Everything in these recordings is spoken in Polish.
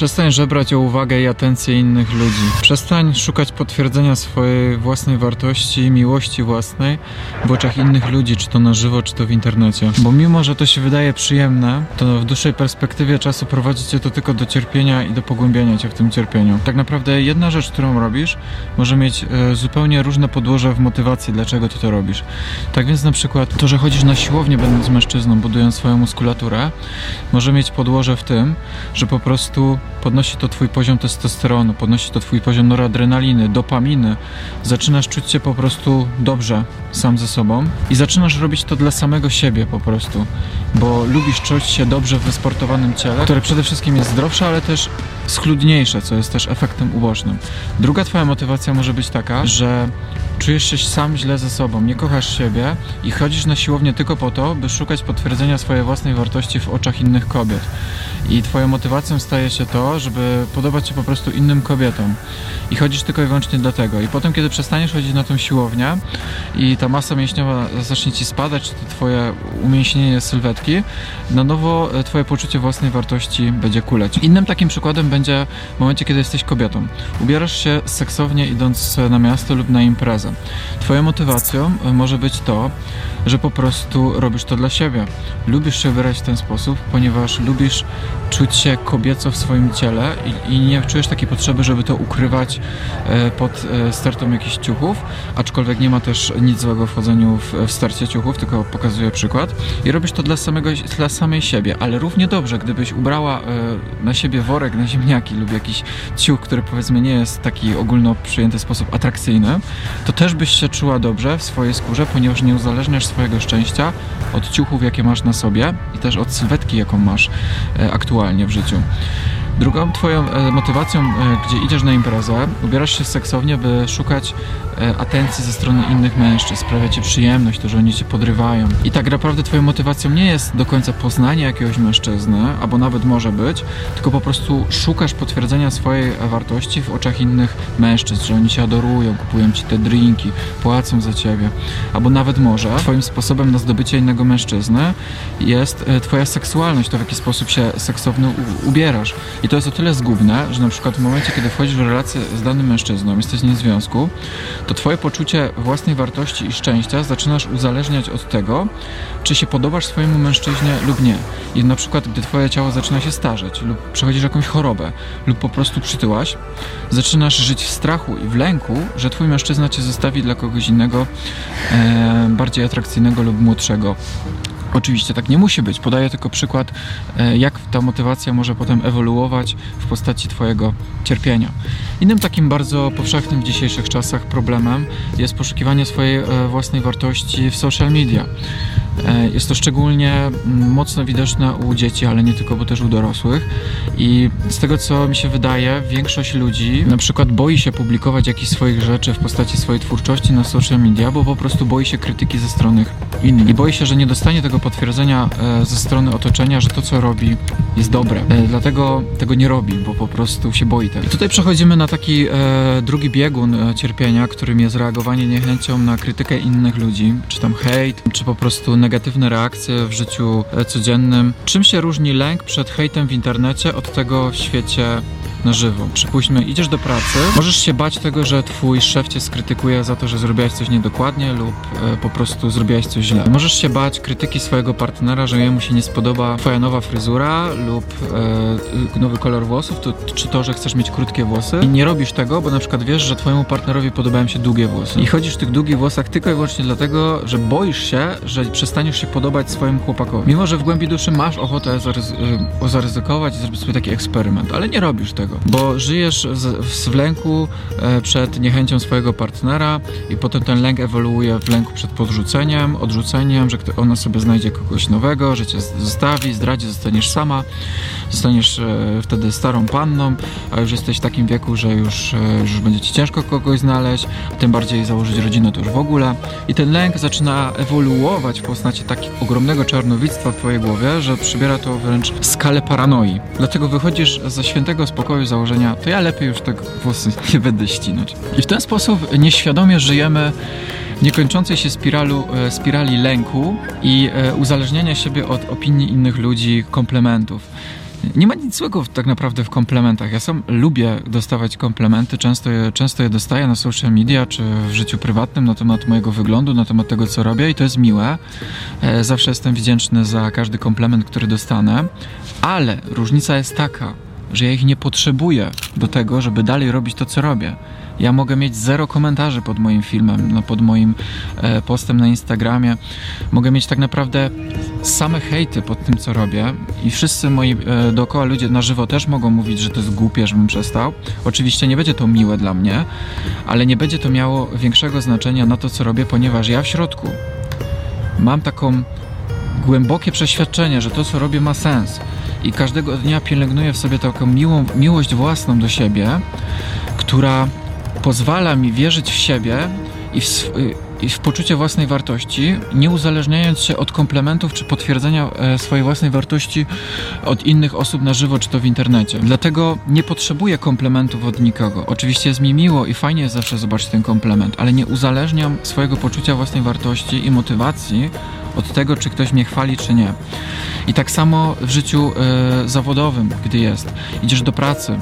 Przestań żebrać o uwagę i atencję innych ludzi. Przestań szukać potwierdzenia swojej własnej wartości i miłości własnej w oczach innych ludzi, czy to na żywo, czy to w internecie. Bo mimo, że to się wydaje przyjemne, to w dłuższej perspektywie czasu prowadzi cię to tylko do cierpienia i do pogłębiania cię w tym cierpieniu. Tak naprawdę jedna rzecz, którą robisz, może mieć e, zupełnie różne podłoże w motywacji, dlaczego ty to robisz. Tak więc na przykład to, że chodzisz na siłownię będąc mężczyzną, budując swoją muskulaturę, może mieć podłoże w tym, że po prostu podnosi to twój poziom testosteronu, podnosi to twój poziom noradrenaliny, dopaminy. Zaczynasz czuć się po prostu dobrze sam ze sobą i zaczynasz robić to dla samego siebie po prostu, bo lubisz czuć się dobrze w wysportowanym ciele, które przede wszystkim jest zdrowsze, ale też schludniejsze, co jest też efektem ubocznym. Druga twoja motywacja może być taka, że czujesz się sam źle ze sobą, nie kochasz siebie i chodzisz na siłownię tylko po to, by szukać potwierdzenia swojej własnej wartości w oczach innych kobiet. I twoją motywacją staje się to, żeby podobać się po prostu innym kobietom. I chodzisz tylko i wyłącznie dlatego. I potem, kiedy przestaniesz chodzić na tą siłownię i ta masa mięśniowa zacznie ci spadać, czy to twoje umięśnienie sylwetki, na nowo e, twoje poczucie własnej wartości będzie kuleć. Innym takim przykładem będzie w momencie, kiedy jesteś kobietą. Ubierasz się seksownie idąc na miasto lub na imprezę. Twoją motywacją e, może być to, że po prostu robisz to dla siebie. Lubisz się ubierać w ten sposób, ponieważ lubisz czuć się kobieco w swoim ciele i, i nie czujesz takiej potrzeby, żeby to ukrywać e, pod e, jakichś ciuchów, aczkolwiek nie ma też nic złego w chodzeniu w, w stercie ciuchów, tylko pokazuję przykład. I robisz to dla, samego, dla samej siebie, ale równie dobrze, gdybyś ubrała e, na siebie worek na ziemniaki lub jakiś ciuch, który powiedzmy nie jest taki ogólno przyjęty sposób atrakcyjny, to też byś się czuła dobrze w swojej skórze, ponieważ nie uzależniasz swojego szczęścia od ciuchów, jakie masz na sobie i też od sylwetki, jaką masz e, aktualnie w życiu. Drugą twoją e, motywacją, e, gdzie idziesz na imprezę, ubierasz się seksownie, by szukać e, atencji ze strony innych mężczyzn, sprawia ci przyjemność to, że oni cię podrywają. I tak naprawdę twoją motywacją nie jest do końca poznanie jakiegoś mężczyzny, albo nawet może być, tylko po prostu szukasz potwierdzenia swojej wartości w oczach innych mężczyzn, że oni cię adorują, kupują ci te drinki, płacą za ciebie. Albo nawet może twoim sposobem na zdobycie innego mężczyzny jest twoja seksualność, to w jaki sposób się seksownie ubierasz. I to jest o tyle zgubne, że na przykład w momencie, kiedy wchodzisz w relację z danym mężczyzną, jesteś w nim w związku, to twoje poczucie własnej wartości i szczęścia zaczynasz uzależniać od tego, czy się podobasz swojemu mężczyźnie lub nie. I na przykład, gdy twoje ciało zaczyna się starzeć lub przechodzisz jakąś chorobę lub po prostu przytyłaś, zaczynasz żyć w strachu i w lęku, że twój mężczyzna cię zostawi dla kogoś innego, e, bardziej atrakcyjnego lub młodszego. Oczywiście tak nie musi być. Podaję tylko przykład, e, jak ta motywacja może potem ewoluować w postaci Twojego cierpienia. Innym takim bardzo powszechnym w dzisiejszych czasach problemem jest poszukiwanie swojej e, własnej wartości w social media. E, Jest to szczególnie mm, mocno widoczne u dzieci, ale nie tylko, bo też u dorosłych. I z tego co mi się wydaje, większość ludzi na przykład boi się publikować jakichś swoich rzeczy w postaci swojej twórczości na social media, bo po prostu boi się krytyki ze strony innych. I boi się, że nie dostanie tego potwierdzenia e, ze strony otoczenia, że to co robi jest dobre. E, Dlatego tego nie robi, bo po prostu się boi tego. I tutaj przechodzimy na taki e, drugi biegun cierpienia, którym jest reagowanie niechęcią na krytykę innych ludzi, czy tam hejt, czy po prostu negatywne reakcje w życiu codziennym. Czym się różni lęk przed hejtem w internecie od tego w świecie na żywo. Przypuśćmy, idziesz do pracy, możesz się bać tego, że twój szef cię skrytykuje za to, że zrobiłeś coś niedokładnie lub e, po prostu zrobiłeś coś źle. Możesz się bać krytyki swojego partnera, że jemu się nie spodoba twoja nowa fryzura lub e, nowy kolor włosów, to, czy to, że chcesz mieć krótkie włosy i nie robisz tego, bo na przykład wiesz, że twojemu partnerowi podobają się długie włosy. I chodzisz w tych długich włosach tylko i wyłącznie dlatego, że boisz się, że przestaniesz się podobać swojemu chłopakowi. Mimo, że w głębi duszy masz ochotę zaryzy- y, zaryzykować i zrobić sobie taki eksperyment, ale nie robisz tego, bo żyjesz w lęku e, przed niechęcią swojego partnera i potem ten lęk ewoluuje w lęku przed podrzuceniem, odrzuceniem, że ona sobie znajdzie kogoś nowego, że cię zostawi, zdradzi, zostaniesz sama, zostaniesz e, wtedy starą panną, a już jesteś w takim wieku, że już, e, już będzie ci ciężko kogoś znaleźć, tym bardziej założyć rodzinę to już w ogóle. I ten lęk zaczyna ewoluować w postaci takiego ogromnego czarnowictwa w twojej głowie, że przybiera to wręcz skalę paranoi. Dlatego wychodzisz ze świętego spokoju założenia, to ja lepiej już tego włosy nie będę ścinać. I w ten sposób nieświadomie żyjemy niekończącej się spiralu, e, spirali lęku i e, uzależniania siebie od opinii innych ludzi, komplementów. Nie ma nic złego tak naprawdę w komplementach. Ja sam lubię dostawać komplementy, często je, często je dostaję na social media czy w życiu prywatnym na temat mojego wyglądu, na temat tego, co robię i to jest miłe. E, zawsze jestem wdzięczny za każdy komplement, który dostanę, ale różnica jest taka, że ja ich nie potrzebuję do tego, żeby dalej robić to, co robię. Ja mogę mieć zero komentarzy pod moim filmem, no, pod moim e, postem na Instagramie. Mogę mieć tak naprawdę same hejty pod tym, co robię i wszyscy moi e, dookoła ludzie na żywo też mogą mówić, że to jest głupie, żebym przestał. Oczywiście nie będzie to miłe dla mnie, ale nie będzie to miało większego znaczenia na to, co robię, ponieważ ja w środku mam taką głębokie przeświadczenie, że to, co robię, ma sens. I każdego dnia pielęgnuję w sobie taką miłą, miłość własną do siebie, która pozwala mi wierzyć w siebie i w, i w poczucie własnej wartości, nie uzależniając się od komplementów czy potwierdzenia e, swojej własnej wartości od innych osób na żywo czy to w internecie. Dlatego nie potrzebuję komplementów od nikogo. Oczywiście jest mi miło i fajnie jest zawsze zobaczyć ten komplement, ale nie uzależniam swojego poczucia własnej wartości i motywacji od tego, czy ktoś mnie chwali, czy nie. I tak samo w życiu e, zawodowym, gdy jest. Idziesz do pracy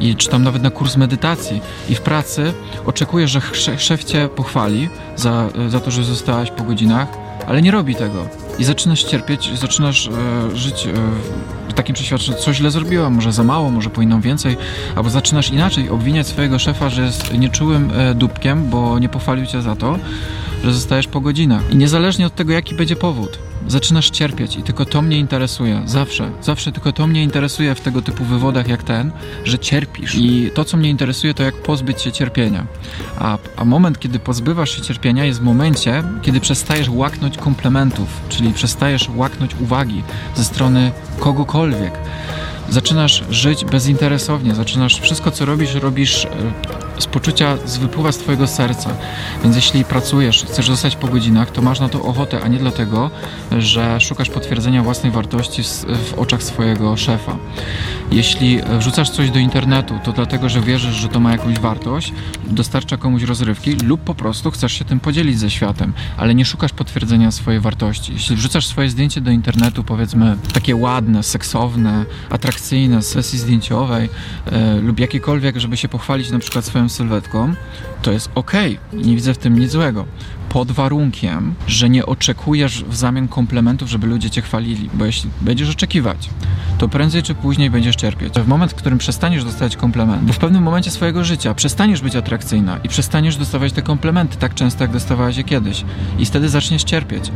i czy tam nawet na kurs medytacji i w pracy oczekujesz, że szef cię pochwali za, za to, że zostałaś po godzinach, ale nie robi tego. I zaczynasz cierpieć, zaczynasz e, żyć w takim przeświadczeniu, coś źle zrobiłam, może za mało, może powinnam więcej, albo zaczynasz inaczej obwiniać swojego szefa, że jest nieczułym dupkiem, bo nie pochwalił cię za to, że zostajesz po godzinach. I niezależnie od tego, jaki będzie powód, zaczynasz cierpieć i tylko to mnie interesuje. Zawsze, zawsze tylko to mnie interesuje w tego typu wywodach jak ten, że cierpisz. I to, co mnie interesuje, to jak pozbyć się cierpienia. A, a moment, kiedy pozbywasz się cierpienia, jest w momencie, kiedy przestajesz łaknąć komplementów, czyli przestajesz łaknąć uwagi ze strony kogokolwiek zaczynasz żyć bezinteresownie, zaczynasz wszystko, co robisz, robisz e, z poczucia, z wypływa z twojego serca. Więc jeśli pracujesz, chcesz zostać po godzinach, to masz na to ochotę, a nie dlatego, że szukasz potwierdzenia własnej wartości w oczach swojego szefa. Jeśli wrzucasz coś do internetu, to dlatego, że wierzysz, że to ma jakąś wartość, dostarcza komuś rozrywki lub po prostu chcesz się tym podzielić ze światem, ale nie szukasz potwierdzenia swojej wartości. Jeśli wrzucasz swoje zdjęcie do internetu, powiedzmy takie ładne, seksowne, atrakcyjne, sesji zdjęciowej yy, lub jakiekolwiek, żeby się pochwalić na przykład swoją sylwetką, to jest ok. Nie widzę w tym nic złego pod warunkiem, że nie oczekujesz w zamian komplementów, żeby ludzie cię chwalili, bo jeśli będziesz oczekiwać, to prędzej czy później będziesz cierpieć. W moment, w którym przestaniesz dostawać komplementy, bo w pewnym momencie swojego życia przestaniesz być atrakcyjna i przestaniesz dostawać te komplementy tak często, jak dostawałaś je kiedyś i wtedy zaczniesz cierpieć.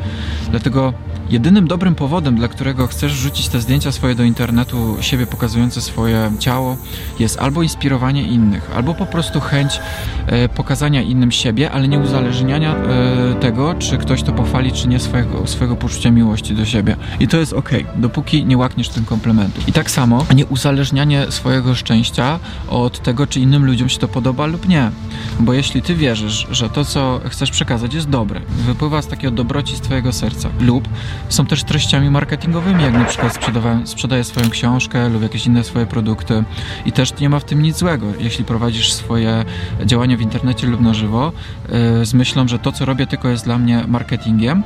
Dlatego jedynym dobrym powodem, dla którego chcesz rzucić te zdjęcia swoje do internetu, siebie pokazujące swoje ciało, jest albo inspirowanie innych, albo po prostu chęć e, pokazania innym siebie, ale nie uzależniania e, tego, czy ktoś to pochwali, czy nie swojego, swojego poczucia miłości do siebie. I to jest ok, dopóki nie łakniesz tym komplementu. I tak samo nie uzależnianie swojego szczęścia od tego, czy innym ludziom się to podoba lub nie. Bo jeśli ty wierzysz, że to, co chcesz przekazać jest dobre, wypływa z takiego dobroci z twojego serca lub są też treściami marketingowymi, jak na przykład sprzedaję swoją książkę lub jakieś inne swoje produkty i też nie ma w tym nic złego, jeśli prowadzisz swoje działania w internecie lub na żywo yy, z myślą, że to, co robię, tylko jest dla mnie marketingiem,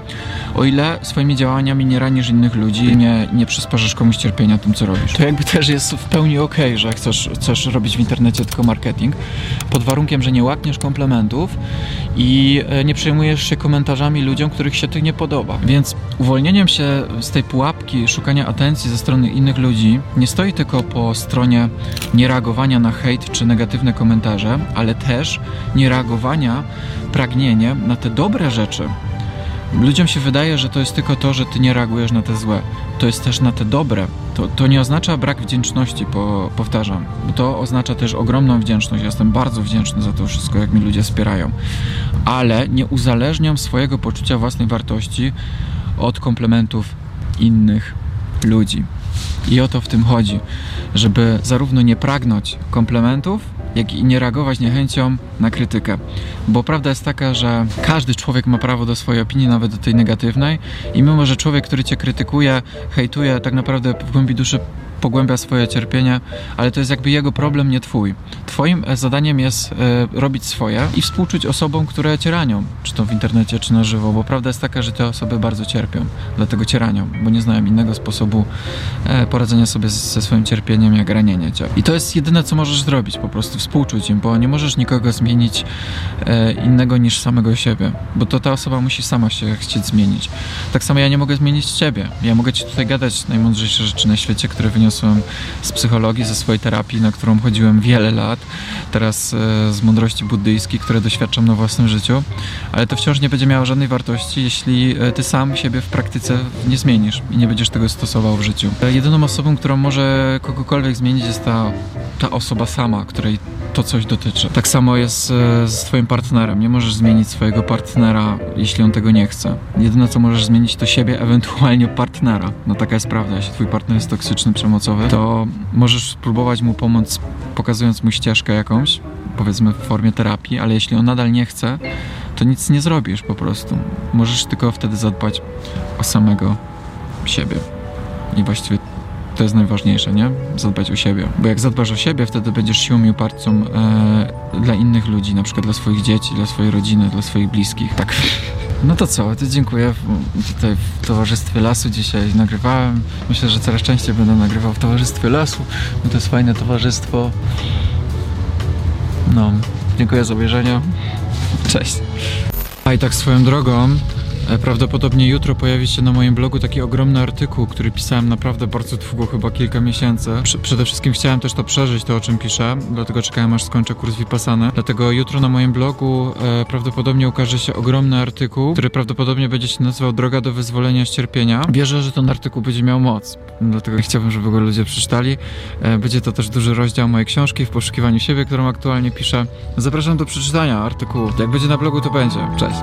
o ile swoimi działaniami nie ranisz innych ludzi, nie, nie przysparzasz komuś cierpienia tym, co robisz. To jakby też jest w pełni okej, okay, że chcesz, chcesz robić w internecie tylko marketing, pod warunkiem, że nie łakniesz komplementów i e, nie przejmujesz się komentarzami ludziom, których się to nie podoba. Więc uwolnieniem się z tej pułapki szukania atencji ze strony innych ludzi nie stoi tylko po stronie niereagowania na hejt czy negatywne komentarze, ale też niereagowania pragnieniem na te dobre rzeczy. Ludziom się wydaje, że to jest tylko to, że ty nie reagujesz na te złe. To jest też na te dobre. To, to nie oznacza brak wdzięczności, po, powtarzam. To oznacza też ogromną wdzięczność. Jestem bardzo wdzięczny za to wszystko, jak mi ludzie wspierają. Ale nie uzależniam swojego poczucia własnej wartości od komplementów innych ludzi. I o to w tym chodzi, żeby zarówno nie pragnąć komplementów, jak i nie reagować niechęcią na krytykę. Bo prawda jest taka, że każdy człowiek ma prawo do swojej opinii, nawet do tej negatywnej i mimo, że człowiek, który cię krytykuje, hejtuje, tak naprawdę w głębi duszy pogłębia swoje cierpienie, ale to jest jakby jego problem, nie twój. Twoim e, zadaniem jest e, robić swoje i współczuć osobom, które cię ranią, czy to w internecie, czy na żywo, bo prawda jest taka, że te osoby bardzo cierpią, dlatego cię ranią, bo nie znają innego sposobu e, poradzenia sobie ze swoim cierpieniem, jak ranienie cię. I to jest jedyne, co możesz zrobić, po prostu współczuć im, bo nie możesz nikogo zmienić innego niż samego siebie, bo to ta osoba musi sama się chcieć zmienić. Tak samo ja nie mogę zmienić ciebie. Ja mogę ci tutaj gadać najmądrzejsze rzeczy na świecie, które z psychologii, ze swojej terapii, na którą chodziłem wiele lat, teraz e, z mądrości buddyjskiej, które doświadczam na własnym życiu, ale to wciąż nie będzie miało żadnej wartości, jeśli e, ty sam siebie w praktyce nie zmienisz i nie będziesz tego stosował w życiu. E, Jedyną osobą, którą może kogokolwiek zmienić jest ta, ta osoba sama, której to coś dotyczy. Tak samo jest z twoim partnerem. Nie możesz zmienić swojego partnera, jeśli on tego nie chce. Jedyne, co możesz zmienić, to siebie, ewentualnie partnera. No taka jest prawda. Jeśli twój partner jest toksyczny, przemocowy, to możesz spróbować mu pomóc, pokazując mu ścieżkę jakąś, powiedzmy w formie terapii, ale jeśli on nadal nie chce, to nic nie zrobisz po prostu. Możesz tylko wtedy zadbać o samego siebie. I właściwie to jest najważniejsze, nie? Zadbać o siebie. Bo jak zadbasz o siebie, wtedy będziesz siłą i oparcą e, dla innych ludzi, na przykład dla swoich dzieci, dla swojej rodziny, dla swoich bliskich. Tak. No to co, to dziękuję. Tutaj w Towarzystwie Lasu dzisiaj nagrywałem. Myślę, że coraz częściej będę nagrywał w Towarzystwie Lasu, bo to jest fajne towarzystwo. No, dziękuję za obejrzenie. Cześć. A i tak swoją drogą, prawdopodobnie jutro pojawi się na moim blogu taki ogromny artykuł, który pisałem naprawdę bardzo długo, chyba kilka miesięcy. Prze- przede wszystkim chciałem też to przeżyć, to o czym piszę, dlatego czekałem aż skończę kurs Vipassany. Dlatego jutro na moim blogu e, prawdopodobnie ukaże się ogromny artykuł, który prawdopodobnie będzie się nazywał Droga do wyzwolenia z cierpienia. Wierzę, że ten artykuł będzie miał moc, dlatego chciałbym, żeby go ludzie przeczytali. E, będzie to też duży rozdział mojej książki w poszukiwaniu siebie, którą aktualnie piszę. Zapraszam do przeczytania artykułu. Jak będzie na blogu, to będzie. Cześć.